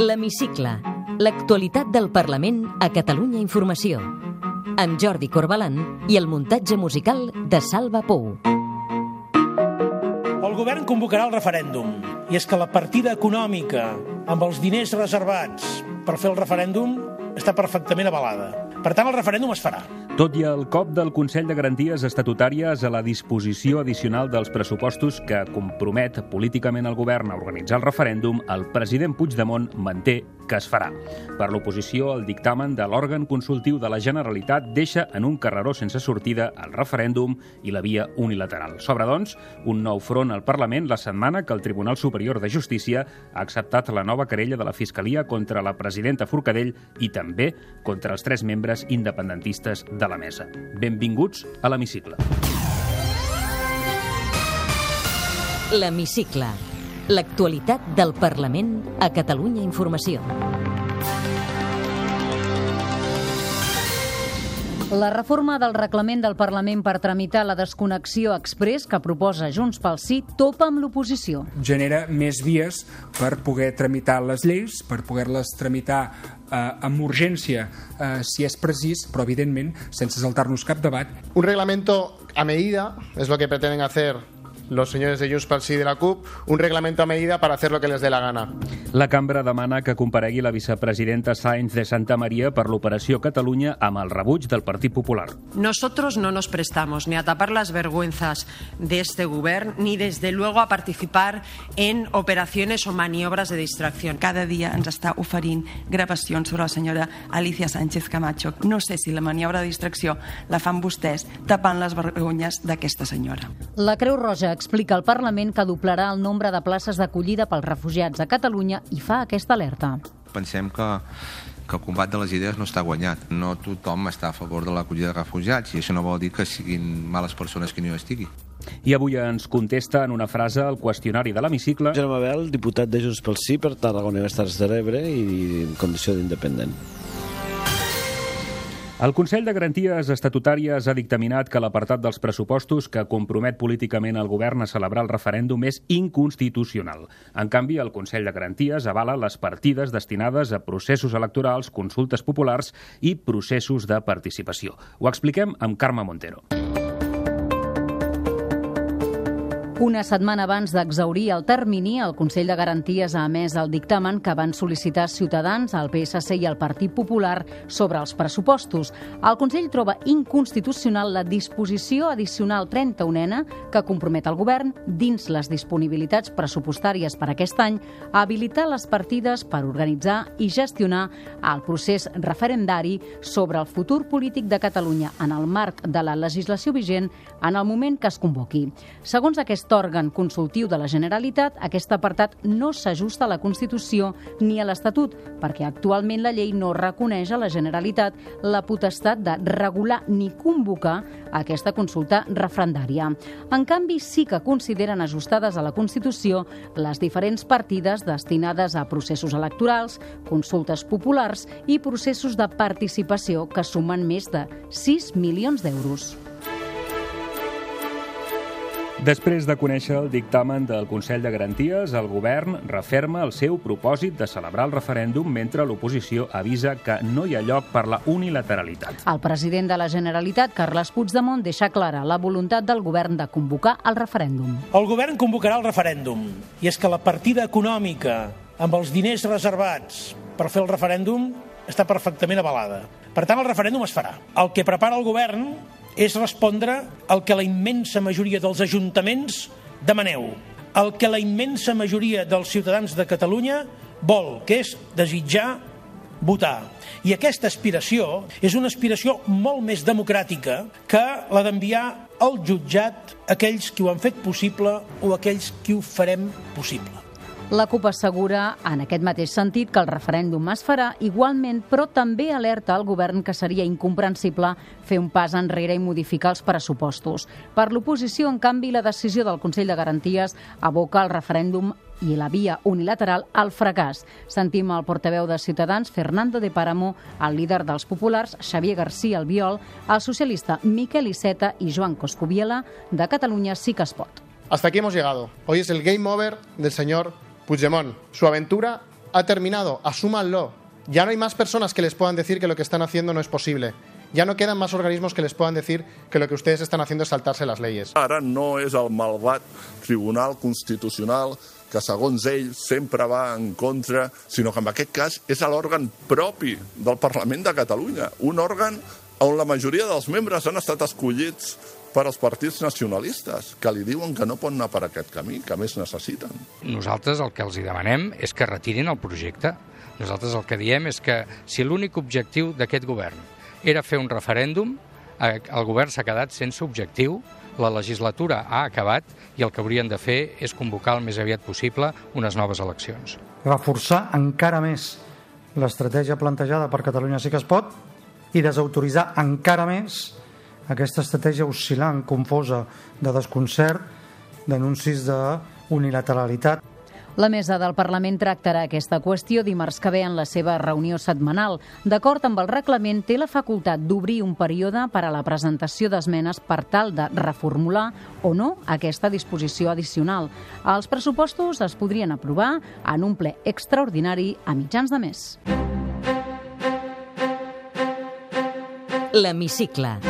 L'Hemicicle. L'actualitat del Parlament a Catalunya Informació. Amb Jordi Corbalan i el muntatge musical de Salva Pou. El govern convocarà el referèndum. I és que la partida econòmica amb els diners reservats per fer el referèndum està perfectament avalada. Per tant, el referèndum es farà. Tot i el cop del Consell de Garanties Estatutàries a la disposició addicional dels pressupostos que compromet políticament el govern a organitzar el referèndum, el president Puigdemont manté que es farà. Per l'oposició, el dictamen de l'òrgan consultiu de la Generalitat deixa en un carreró sense sortida el referèndum i la via unilateral. S'obre, doncs, un nou front al Parlament la setmana que el Tribunal Superior de Justícia ha acceptat la nova querella de la Fiscalia contra la presidenta Forcadell i també contra els tres membres independentistes de la mesa. Benvinguts a l'Hemicicle. L'Hemicicle. L'actualitat del Parlament a Catalunya Informació. La reforma del reglament del Parlament per tramitar la desconnexió express que proposa Junts pel Sí topa amb l'oposició. Genera més vies per poder tramitar les lleis, per poder-les tramitar eh, amb urgència eh, si és precís, però evidentment sense saltar-nos cap debat. Un reglamento a medida es lo que pretenden hacer los señores de Junts pel Sí de la CUP, un reglamento a medida para hacer lo que les dé la gana. La cambra demana que comparegui la vicepresidenta Sáenz de Santa Maria per l'operació Catalunya amb el rebuig del Partit Popular. Nosotros no nos prestamos ni a tapar las vergüenzas de este gobierno ni desde luego a participar en operaciones o maniobras de distracción. Cada dia ens està oferint gravacions sobre la senyora Alicia Sánchez Camacho. No sé si la maniobra de distracció la fan vostès tapant les vergonyes d'aquesta senyora. La Creu Roja explica al Parlament que doblarà el nombre de places d'acollida pels refugiats a Catalunya i fa aquesta alerta. Pensem que, que el combat de les idees no està guanyat. No tothom està a favor de l'acollida de refugiats i això no vol dir que siguin males persones qui no hi estigui. I avui ens contesta en una frase el qüestionari de l'hemicicle Germà Bel, diputat de Junts pel Sí per Tarragona i Terres de l'Ebre i en condició d'independent. El Consell de Garanties Estatutàries ha dictaminat que l'apartat dels pressupostos que compromet políticament el govern a celebrar el referèndum és inconstitucional. En canvi, el Consell de Garanties avala les partides destinades a processos electorals, consultes populars i processos de participació. Ho expliquem amb Carme Montero. Una setmana abans d'exaurir el termini, el Consell de Garanties ha emès el dictamen que van sol·licitar Ciutadans, el PSC i el Partit Popular sobre els pressupostos. El Consell troba inconstitucional la disposició addicional 31ena que compromet el govern, dins les disponibilitats pressupostàries per aquest any, a habilitar les partides per organitzar i gestionar el procés referendari sobre el futur polític de Catalunya en el marc de la legislació vigent en el moment que es convoqui. Segons aquest òrgan consultiu de la Generalitat, aquest apartat no s'ajusta a la Constitució ni a l'Estatut, perquè actualment la llei no reconeix a la Generalitat la potestat de regular ni convocar aquesta consulta referendària. En canvi, sí que consideren ajustades a la Constitució les diferents partides destinades a processos electorals, consultes populars i processos de participació que sumen més de 6 milions d'euros. Després de conèixer el dictamen del Consell de Garanties, el govern referma el seu propòsit de celebrar el referèndum mentre l'oposició avisa que no hi ha lloc per la unilateralitat. El president de la Generalitat, Carles Puigdemont, deixa clara la voluntat del govern de convocar el referèndum. El govern convocarà el referèndum. I és que la partida econòmica amb els diners reservats per fer el referèndum està perfectament avalada. Per tant, el referèndum es farà. El que prepara el govern és respondre al que la immensa majoria dels ajuntaments demaneu, el que la immensa majoria dels ciutadans de Catalunya vol, que és desitjar votar. I aquesta aspiració és una aspiració molt més democràtica que la d'enviar al jutjat aquells qui ho han fet possible o aquells qui ho farem possible. La CUP assegura, en aquest mateix sentit, que el referèndum es farà igualment, però també alerta al govern que seria incomprensible fer un pas enrere i modificar els pressupostos. Per l'oposició, en canvi, la decisió del Consell de Garanties aboca el referèndum i la via unilateral al fracàs. Sentim el portaveu de Ciutadans, Fernando de Páramo, el líder dels populars, Xavier García Albiol, el socialista Miquel Iceta i Joan Coscubiela, de Catalunya sí que es pot. Hasta aquí hemos llegado. Hoy es el game over del señor Puigdemont. Su aventura ha terminado, asúmanlo. Ya no hay más personas que les puedan decir que lo que están haciendo no es posible. Ya no quedan más organismos que les puedan decir que lo que ustedes están haciendo es saltarse las leyes. Ara no és el malvat Tribunal Constitucional que segons ell sempre va en contra, sinó que en aquest cas és l'òrgan propi del Parlament de Catalunya, un òrgan on la majoria dels membres han estat escollits per als partits nacionalistes, que li diuen que no pot anar per aquest camí, que més necessiten. Nosaltres el que els hi demanem és que retirin el projecte. Nosaltres el que diem és que si l'únic objectiu d'aquest govern era fer un referèndum, eh, el govern s'ha quedat sense objectiu, la legislatura ha acabat i el que haurien de fer és convocar el més aviat possible unes noves eleccions. Reforçar encara més l'estratègia plantejada per Catalunya sí que es pot i desautoritzar encara més aquesta estratègia oscil·lant, confosa, de desconcert, d'anuncis d'unilateralitat. La mesa del Parlament tractarà aquesta qüestió dimarts que ve en la seva reunió setmanal. D'acord amb el reglament, té la facultat d'obrir un període per a la presentació d'esmenes per tal de reformular o no aquesta disposició addicional. Els pressupostos es podrien aprovar en un ple extraordinari a mitjans de mes. L'Hemicicle.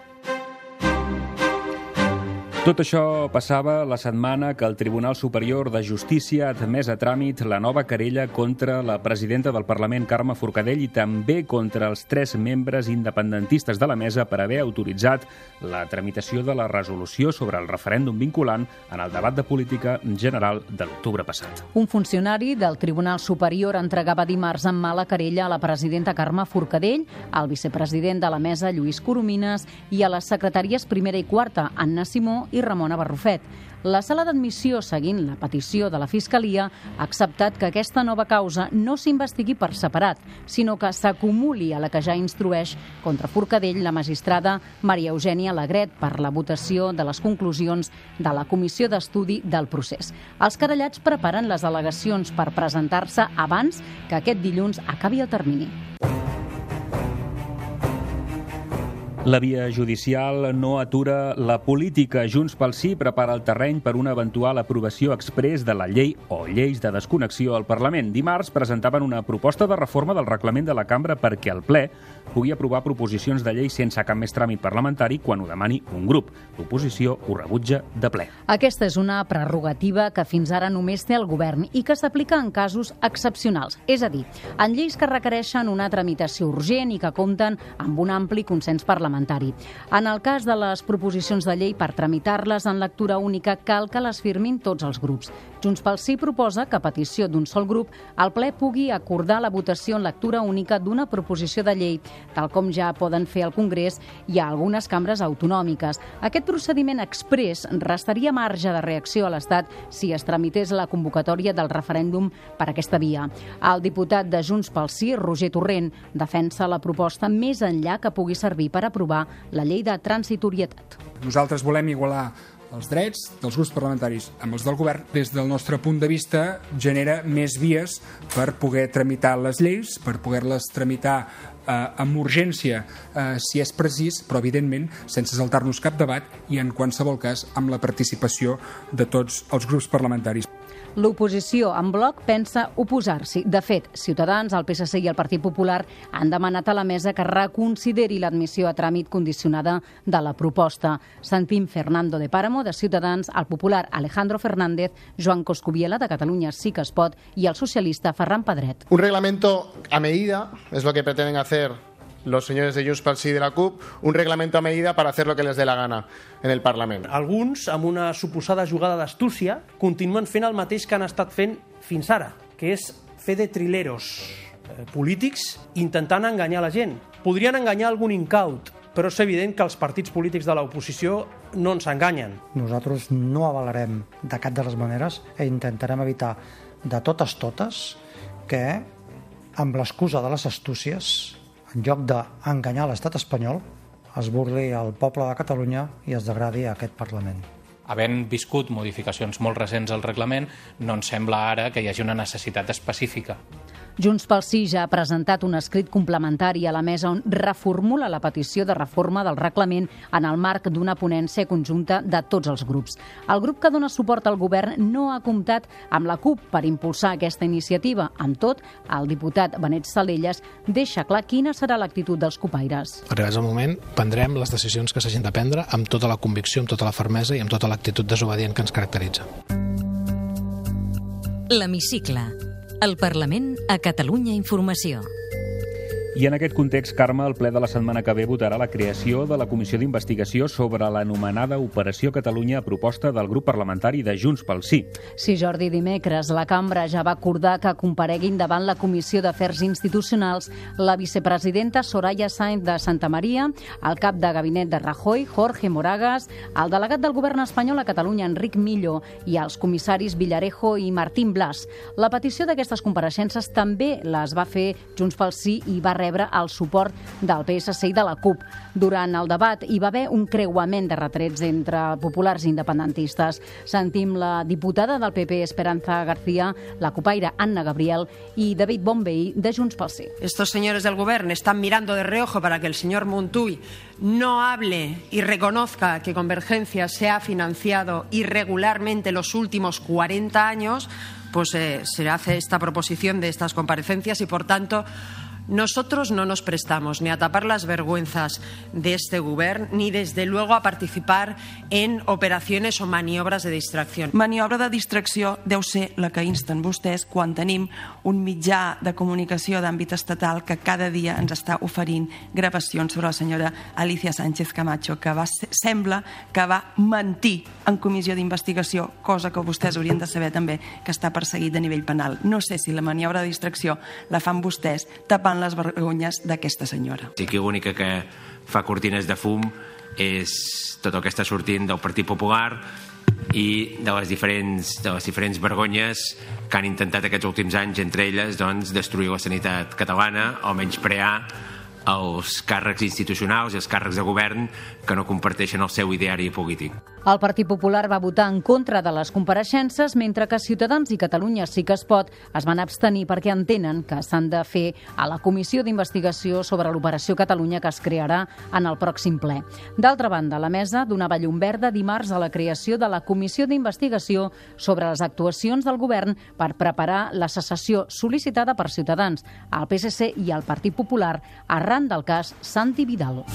Tot això passava la setmana que el Tribunal Superior de Justícia ha admès a tràmit la nova querella contra la presidenta del Parlament, Carme Forcadell, i també contra els tres membres independentistes de la mesa per haver autoritzat la tramitació de la resolució sobre el referèndum vinculant en el debat de política general de l'octubre passat. Un funcionari del Tribunal Superior entregava dimarts en mala querella a la presidenta Carme Forcadell, al vicepresident de la mesa, Lluís Coromines, i a les secretàries primera i quarta, Anna Simó i Ramona Barrufet. La sala d'admissió, seguint la petició de la Fiscalia, ha acceptat que aquesta nova causa no s'investigui per separat, sinó que s'acumuli a la que ja instrueix contra Forcadell la magistrada Maria Eugènia Lagret per la votació de les conclusions de la Comissió d'Estudi del procés. Els querellats preparen les al·legacions per presentar-se abans que aquest dilluns acabi el termini. La via judicial no atura la política. Junts pel Sí prepara el terreny per una eventual aprovació express de la llei o lleis de desconnexió al Parlament. Dimarts presentaven una proposta de reforma del reglament de la cambra perquè el ple pugui aprovar proposicions de llei sense cap més tràmit parlamentari quan ho demani un grup. L'oposició ho rebutja de ple. Aquesta és una prerrogativa que fins ara només té el govern i que s'aplica en casos excepcionals, és a dir, en lleis que requereixen una tramitació urgent i que compten amb un ampli consens parlamentari. En el cas de les proposicions de llei per tramitar-les en lectura única cal que les firmin tots els grups. Junts pel Sí proposa que a petició d'un sol grup el ple pugui acordar la votació en lectura única d'una proposició de llei, tal com ja poden fer al Congrés i a algunes cambres autonòmiques. Aquest procediment express restaria marge de reacció a l'Estat si es tramités la convocatòria del referèndum per aquesta via. El diputat de Junts pel Sí, Roger Torrent, defensa la proposta més enllà que pugui servir per aprovar la llei de transitorietat. Nosaltres volem igualar els drets dels grups parlamentaris amb els del govern, des del nostre punt de vista, genera més vies per poder tramitar les lleis, per poder-les tramitar eh, amb urgència eh, si és precís, però evidentment sense saltar-nos cap debat i en qualsevol cas amb la participació de tots els grups parlamentaris. L'oposició en bloc pensa oposar-s'hi. De fet, Ciutadans, el PSC i el Partit Popular han demanat a la mesa que reconsideri l'admissió a tràmit condicionada de la proposta. Sentim Fernando de Páramo, de Ciutadans, el popular Alejandro Fernández, Joan Coscubiela, de Catalunya sí que es pot, i el socialista Ferran Pedret. Un reglamento a medida es lo que pretenden hacer los señores de Junts pel Sí de la CUP, un reglamento a medida para hacer lo que les dé la gana en el Parlament. Alguns, amb una suposada jugada d'astúcia, continuen fent el mateix que han estat fent fins ara, que és fer de trileros eh, polítics intentant enganyar la gent. Podrien enganyar algun incaut, però és evident que els partits polítics de l'oposició no ens enganyen. Nosaltres no avalarem de cap de les maneres i intentarem evitar de totes totes que amb l'excusa de les astúcies en lloc d'enganyar l'estat espanyol, es burli el poble de Catalunya i es degradi a aquest Parlament. Havent viscut modificacions molt recents al reglament, no ens sembla ara que hi hagi una necessitat específica. Junts pel Sí ja ha presentat un escrit complementari a la mesa on reformula la petició de reforma del reglament en el marc d'una ponència conjunta de tots els grups. El grup que dona suport al govern no ha comptat amb la CUP per impulsar aquesta iniciativa. Amb tot, el diputat Benet Salelles deixa clar quina serà l'actitud dels copaires. Arribats al moment, prendrem les decisions que s'hagin de prendre amb tota la convicció, amb tota la fermesa i amb tota l'actitud desobedient que ens caracteritza. L'Hemicicle. El Parlament a Catalunya Informació. I en aquest context, Carme, el ple de la setmana que ve votarà la creació de la comissió d'investigació sobre l'anomenada Operació Catalunya a proposta del grup parlamentari de Junts pel Sí. Sí, Jordi, dimecres la cambra ja va acordar que compareguin davant la Comissió d'Afers Institucionals la vicepresidenta Soraya Sainz de Santa Maria, el cap de gabinet de Rajoy, Jorge Moragas, el delegat del govern espanyol a Catalunya, Enric Millo, i els comissaris Villarejo i Martín Blas. La petició d'aquestes compareixences també les va fer Junts pel Sí i va rebre el suport del PSC i de la CUP. Durant el debat hi va haver un creuament de retrets entre populars i independentistes. Sentim la diputada del PP Esperanza García, la copaire Anna Gabriel i David Bombay de Junts pel Sí. Estos señores del gobierno están mirando de reojo para que el señor Montuy no hable y reconozca que Convergencia se ha financiado irregularmente los últimos 40 años, pues eh, se hace esta proposición de estas comparecencias y, por tanto, nosotros no nos prestamos ni a tapar las vergüenzas de este govern ni, desde luego, a participar en operaciones o maniobras de distracción. Maniobra de distracció deu ser la que insten vostès quan tenim un mitjà de comunicació d'àmbit estatal que cada dia ens està oferint gravacions sobre la senyora Alicia Sánchez Camacho, que va, sembla que va mentir en comissió d'investigació, cosa que vostès haurien de saber també que està perseguit a nivell penal. No sé si la maniobra de distracció la fan vostès tapant les vergonyes d'aquesta senyora. Sí que l'única que fa cortines de fum és tot el que està sortint del Partit Popular i de les diferents, de les diferents vergonyes que han intentat aquests últims anys, entre elles doncs, destruir la sanitat catalana o menysprear els càrrecs institucionals i els càrrecs de govern que no comparteixen el seu ideari polític. El Partit Popular va votar en contra de les compareixences, mentre que Ciutadans i Catalunya sí que es pot es van abstenir perquè entenen que s'han de fer a la comissió d'investigació sobre l'operació Catalunya que es crearà en el pròxim ple. D'altra banda, la mesa donava llum verda dimarts a la creació de la comissió d'investigació sobre les actuacions del govern per preparar la secessió sol·licitada per Ciutadans, el PSC i el Partit Popular arran del cas Santi Vidal.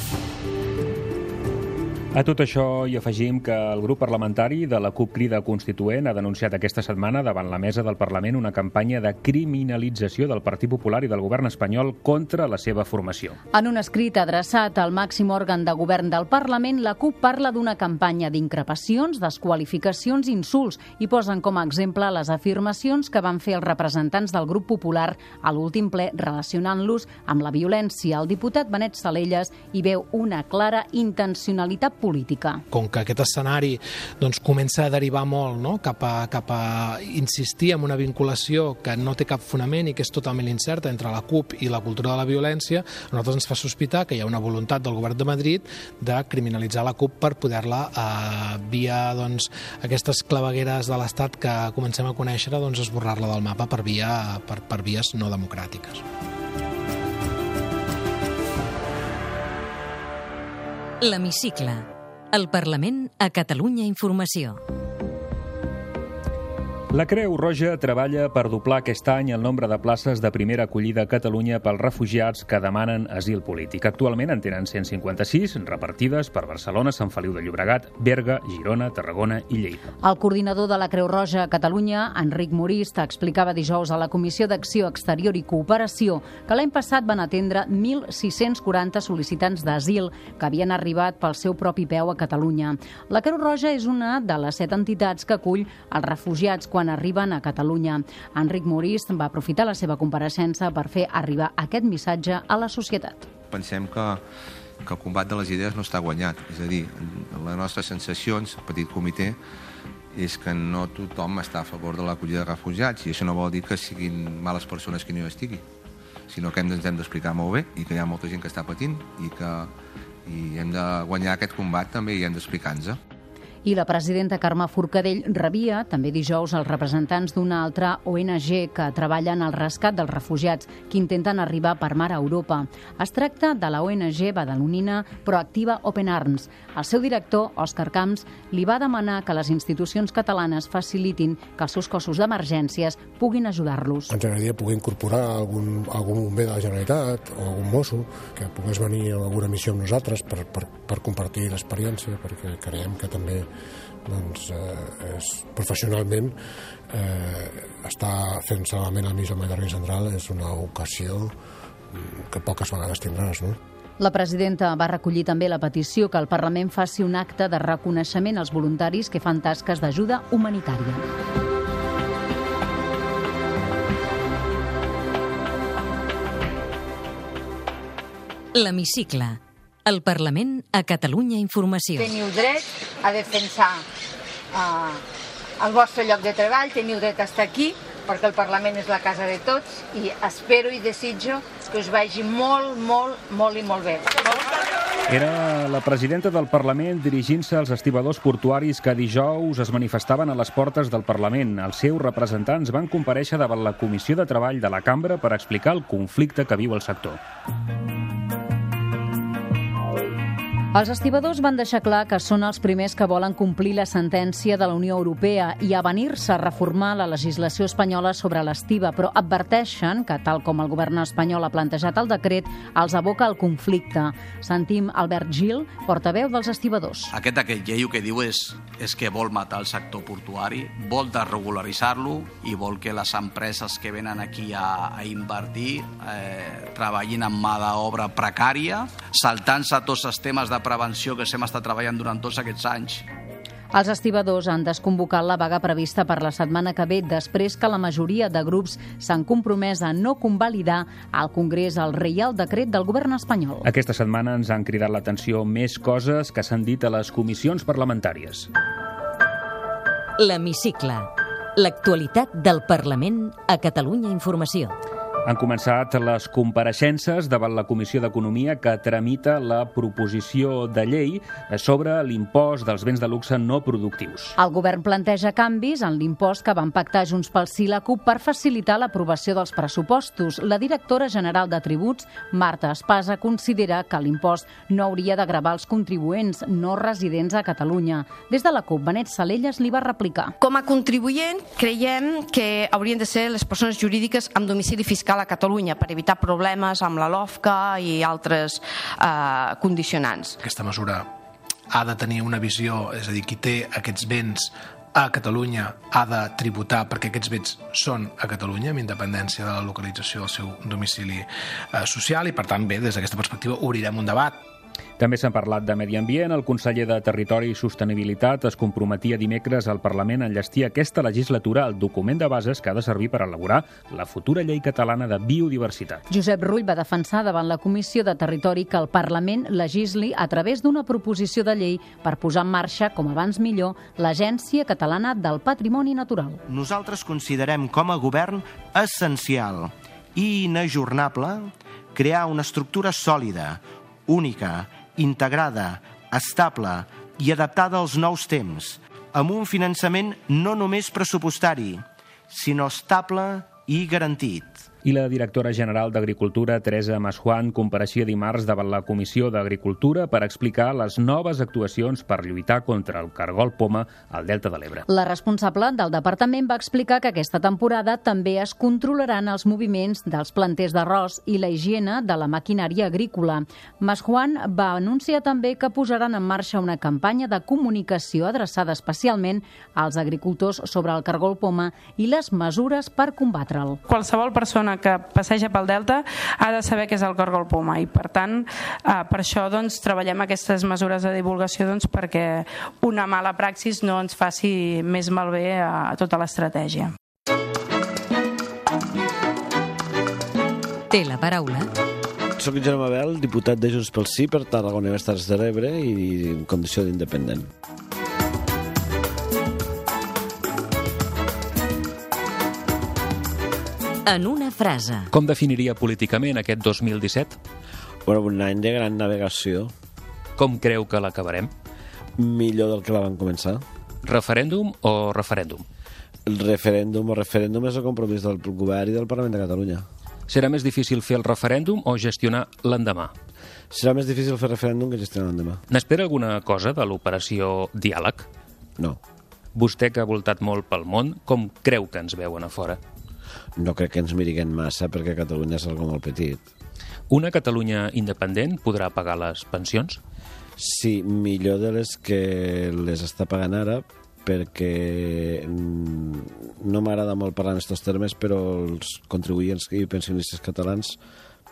A tot això hi afegim que el grup parlamentari de la CUP Crida Constituent ha denunciat aquesta setmana davant la mesa del Parlament una campanya de criminalització del Partit Popular i del govern espanyol contra la seva formació. En un escrit adreçat al màxim òrgan de govern del Parlament, la CUP parla d'una campanya d'increpacions, desqualificacions insults i posen com a exemple les afirmacions que van fer els representants del grup popular a l'últim ple relacionant-los amb la violència. El diputat Benet Salelles hi veu una clara intencionalitat política política. Com que aquest escenari doncs, comença a derivar molt no? cap, a, cap a insistir en una vinculació que no té cap fonament i que és totalment incerta entre la CUP i la cultura de la violència, a nosaltres ens fa sospitar que hi ha una voluntat del govern de Madrid de criminalitzar la CUP per poder-la, eh, via doncs, aquestes clavegueres de l'Estat que comencem a conèixer, doncs, esborrar-la del mapa per, via, per, per vies no democràtiques. L'Hemicicle. El Parlament a Catalunya Informació. La Creu Roja treballa per doblar aquest any el nombre de places de primera acollida a Catalunya pels refugiats que demanen asil polític. Actualment en tenen 156, repartides per Barcelona, Sant Feliu de Llobregat, Berga, Girona, Tarragona i Lleida. El coordinador de la Creu Roja a Catalunya, Enric Morista, explicava dijous a la Comissió d'Acció Exterior i Cooperació que l'any passat van atendre 1.640 sol·licitants d'asil que havien arribat pel seu propi peu a Catalunya. La Creu Roja és una de les set entitats que acull els refugiats quan arriben a Catalunya. Enric Morist va aprofitar la seva compareixença per fer arribar aquest missatge a la societat. Pensem que, que el combat de les idees no està guanyat. És a dir, les nostres sensacions, el petit comitè, és que no tothom està a favor de l'acollida de refugiats i això no vol dir que siguin males persones que no hi estigui, sinó que hem, ens hem d'explicar molt bé i que hi ha molta gent que està patint i que i hem de guanyar aquest combat també i hem d'explicar-nos. I la presidenta Carme Forcadell rebia també dijous els representants d'una altra ONG que treballa en el rescat dels refugiats que intenten arribar per mar a Europa. Es tracta de la ONG badalonina Proactiva Open Arms. El seu director, Òscar Camps, li va demanar que les institucions catalanes facilitin que els seus cossos d'emergències puguin ajudar-los. Ens agradaria poder incorporar algun, algun bomber de la Generalitat o algun mosso que pogués venir a alguna missió amb nosaltres per, per, per compartir l'experiència, perquè creiem que també doncs, eh, és, professionalment eh, està fent salvament al mig del Mediterrani Central és una ocasió mm, que poques vegades tindràs, no? La presidenta va recollir també la petició que el Parlament faci un acte de reconeixement als voluntaris que fan tasques d'ajuda humanitària. L'Hemicicle. El Parlament a Catalunya Informació. Teniu dret a defensar uh, el vostre lloc de treball, teniu dret a estar aquí, perquè el Parlament és la casa de tots i espero i desitjo que us vagi molt, molt, molt i molt bé. Era la presidenta del Parlament dirigint-se als estibadors portuaris que dijous es manifestaven a les portes del Parlament. Els seus representants van compareixer davant la Comissió de Treball de la Cambra per explicar el conflicte que viu el sector. Els estibadors van deixar clar que són els primers que volen complir la sentència de la Unió Europea i avenir-se a reformar la legislació espanyola sobre l'estiva, però adverteixen que, tal com el govern espanyol ha plantejat el decret, els aboca al conflicte. Sentim Albert Gil, portaveu dels estibadors. Aquest decret llei que diu és, és que vol matar el sector portuari, vol desregularitzar-lo i vol que les empreses que venen aquí a, a invertir eh, treballin amb mà d'obra precària, saltant-se tots els temes de prevenció que s'hem estat treballant durant tots aquests anys. Els estibadors han desconvocat la vaga prevista per la setmana que ve després que la majoria de grups s'han compromès a no convalidar al Congrés el Reial Decret del govern espanyol. Aquesta setmana ens han cridat l'atenció més coses que s'han dit a les comissions parlamentàries. L'Hemicicle. L'actualitat del Parlament a Catalunya Informació. Han començat les compareixences davant la Comissió d'Economia que tramita la proposició de llei sobre l'impost dels béns de luxe no productius. El govern planteja canvis en l'impost que van pactar Junts pel Sí la CUP per facilitar l'aprovació dels pressupostos. La directora general de tributs, Marta Espasa, considera que l'impost no hauria de gravar els contribuents no residents a Catalunya. Des de la CUP, Benet Salelles li va replicar. Com a contribuent, creiem que haurien de ser les persones jurídiques amb domicili fiscal a Catalunya per evitar problemes amb la LOFCA i altres eh, condicionants. Aquesta mesura ha de tenir una visió, és a dir, qui té aquests béns a Catalunya ha de tributar perquè aquests béns són a Catalunya amb independència de la localització del seu domicili eh, social i per tant bé, des d'aquesta perspectiva obrirem un debat també s'ha parlat de medi ambient. El conseller de Territori i Sostenibilitat es comprometia dimecres al Parlament a enllestir aquesta legislatura el document de bases que ha de servir per elaborar la futura llei catalana de biodiversitat. Josep Rull va defensar davant la Comissió de Territori que el Parlament legisli a través d'una proposició de llei per posar en marxa, com abans millor, l'Agència Catalana del Patrimoni Natural. Nosaltres considerem com a govern essencial i inajornable crear una estructura sòlida, única, integrada, estable i adaptada als nous temps, amb un finançament no només pressupostari, sinó estable i garantit. I la directora general d'Agricultura, Teresa Masjuan, compareixia dimarts davant la Comissió d'Agricultura per explicar les noves actuacions per lluitar contra el cargol poma al Delta de l'Ebre. La responsable del departament va explicar que aquesta temporada també es controlaran els moviments dels planters d'arròs i la higiene de la maquinària agrícola. Masjuan va anunciar també que posaran en marxa una campanya de comunicació adreçada especialment als agricultors sobre el cargol poma i les mesures per combatre'l. Qualsevol persona que passeja pel Delta ha de saber què és el cargol poma i per tant eh, per això doncs, treballem aquestes mesures de divulgació doncs, perquè una mala praxis no ens faci més malbé a, a tota l'estratègia. Té la paraula Soc Germà Bel, diputat de Junts pel Sí per Tarragona i Terres de l'Ebre i en condició d'independent. En una frase. Com definiria políticament aquest 2017? Bueno, un any de gran navegació. Com creu que l'acabarem? Millor del que la van començar. Referèndum o referèndum? El referèndum o referèndum és el compromís del govern i del Parlament de Catalunya. Serà més difícil fer el referèndum o gestionar l'endemà? Serà més difícil fer referèndum que gestionar l'endemà. N'espera alguna cosa de l'operació Diàleg? No. Vostè, que ha voltat molt pel món, com creu que ens veuen a fora? No crec que ens miriguem massa perquè Catalunya és algo molt petit. Una Catalunya independent podrà pagar les pensions? Sí, millor de les que les està pagant ara, perquè mm, no m'agrada molt parlar en aquests termes, però els contribuents i pensionistes catalans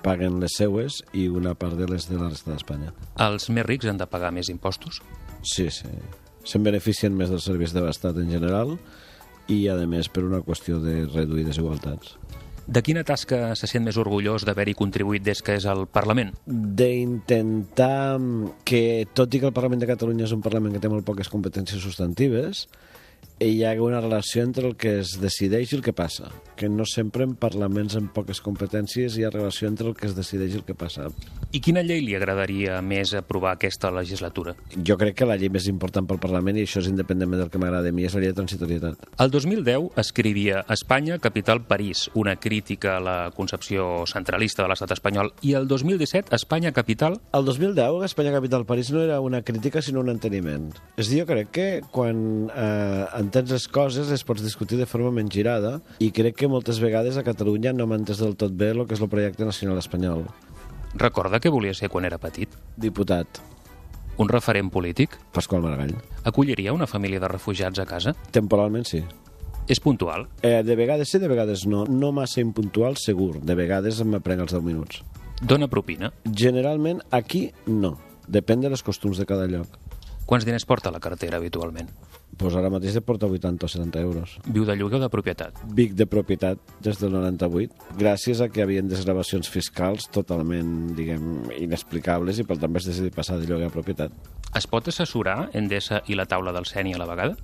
paguen les seues i una part de les de la resta d'Espanya. Els més rics han de pagar més impostos? Sí, sí. Se'n beneficien més dels serveis de l'Estat en general i, a més, per una qüestió de reduir desigualtats. De quina tasca se sent més orgullós d'haver-hi contribuït des que és al Parlament? D'intentar que, tot i que el Parlament de Catalunya és un Parlament que té molt poques competències substantives, hi ha una relació entre el que es decideix i el que passa, que no sempre en parlaments amb poques competències hi ha relació entre el que es decideix i el que passa. I quina llei li agradaria més aprovar aquesta legislatura? Jo crec que la llei més important pel Parlament, i això és independentment del que m'agrada a mi, és la llei de transitorietat. El 2010 escrivia Espanya, capital París, una crítica a la concepció centralista de l'estat espanyol, i el 2017 Espanya, capital... El 2010 Espanya, capital París no era una crítica sinó un enteniment. És dir, jo crec que quan eh, entens les coses les pots discutir de forma menys girada i crec que moltes vegades a Catalunya no m'ha entès del tot bé el que és el projecte nacional espanyol. Recorda què volia ser quan era petit? Diputat. Un referent polític? Pasqual Maragall. Acolliria una família de refugiats a casa? Temporalment sí. És puntual? Eh, de vegades sí, de vegades no. No massa impuntual, segur. De vegades em prenc els 10 minuts. Dona propina? Generalment aquí no. Depèn de les costums de cada lloc. Quants diners porta la cartera habitualment? Pues ara mateix porta 80 o 70 euros. Viu de lloguer o de propietat? Vic de propietat des del 98, gràcies a que hi havia desgravacions fiscals totalment, diguem, inexplicables i per tant vaig decidir passar de lloguer a propietat. Es pot assessorar Endesa i la taula del CENI a la vegada?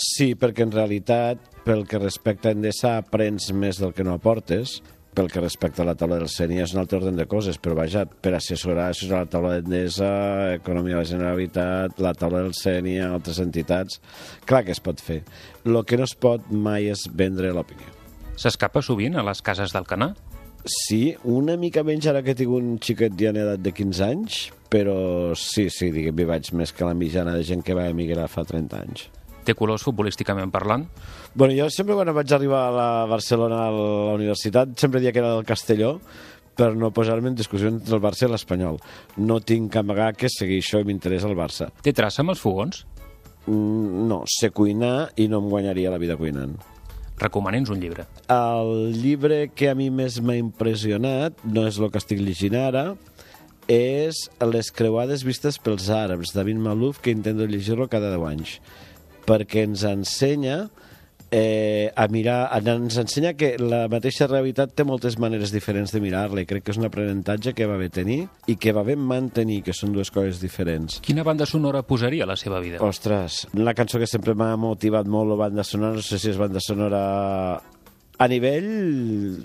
Sí, perquè en realitat, pel que respecta a Endesa, aprens més del que no aportes, pel que respecta a la taula del CENI és un altre ordre de coses, però vaja, per assessorar, assessorar la taula d'Endesa, Economia de la Generalitat, la taula del CENI, altres entitats, clar que es pot fer. El que no es pot mai és vendre l'opinió. S'escapa sovint a les cases del Canà? Sí, una mica menys ara que tinc un xiquet ja en edat de 15 anys, però sí, sí, diguem, hi vaig més que la mitjana de gent que va emigrar fa 30 anys. Té colors futbolísticament parlant? Bueno, jo sempre quan vaig arribar a la Barcelona a la universitat sempre dia que era del Castelló per no posar-me en discussió entre el Barça i l'Espanyol. No tinc que amagar que seguir això i m'interessa el Barça. Té traça amb els fogons? Mm, no, sé cuinar i no em guanyaria la vida cuinant. Recomani'ns un llibre. El llibre que a mi més m'ha impressionat no és el que estic llegint ara, és Les creuades vistes pels àrabs, David Malouf, que intento llegir-lo cada 10 anys perquè ens ensenya eh, a mirar, ens ensenya que la mateixa realitat té moltes maneres diferents de mirar-la i crec que és un aprenentatge que va bé tenir i que va bé mantenir, que són dues coses diferents. Quina banda sonora posaria a la seva vida? Ostres, la cançó que sempre m'ha motivat molt la banda sonora, no sé si és banda sonora a nivell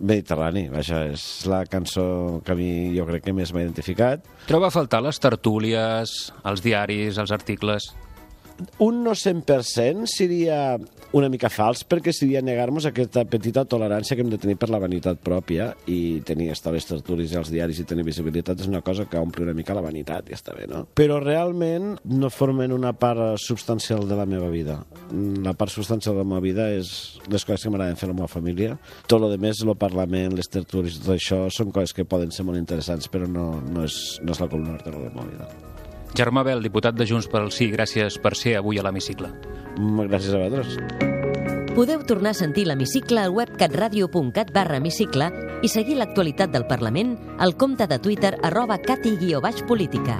mediterrani, vaja, és la cançó que a mi jo crec que més m'ha identificat. Troba a faltar les tertúlies, els diaris, els articles un no 100% seria una mica fals perquè seria negar-nos aquesta petita tolerància que hem de tenir per la vanitat pròpia i tenir estar les tertúlies i els diaris i tenir visibilitat és una cosa que ompli una mica la vanitat i està bé, no? Però realment no formen una part substancial de la meva vida. La part substancial de la meva vida és les coses que m'agraden fer amb la meva família. Tot el més, el Parlament, les tertúlies, tot això són coses que poden ser molt interessants però no, no, és, no és la columna vertebral de la meva vida. Germà Bel, diputat de Junts pel Sí, gràcies per ser avui a l'Hemicicle. Gràcies a vosaltres. Podeu tornar a sentir l'Hemicicle al web catradio.cat barra hemicicle i seguir l'actualitat del Parlament al compte de Twitter arroba cati-política.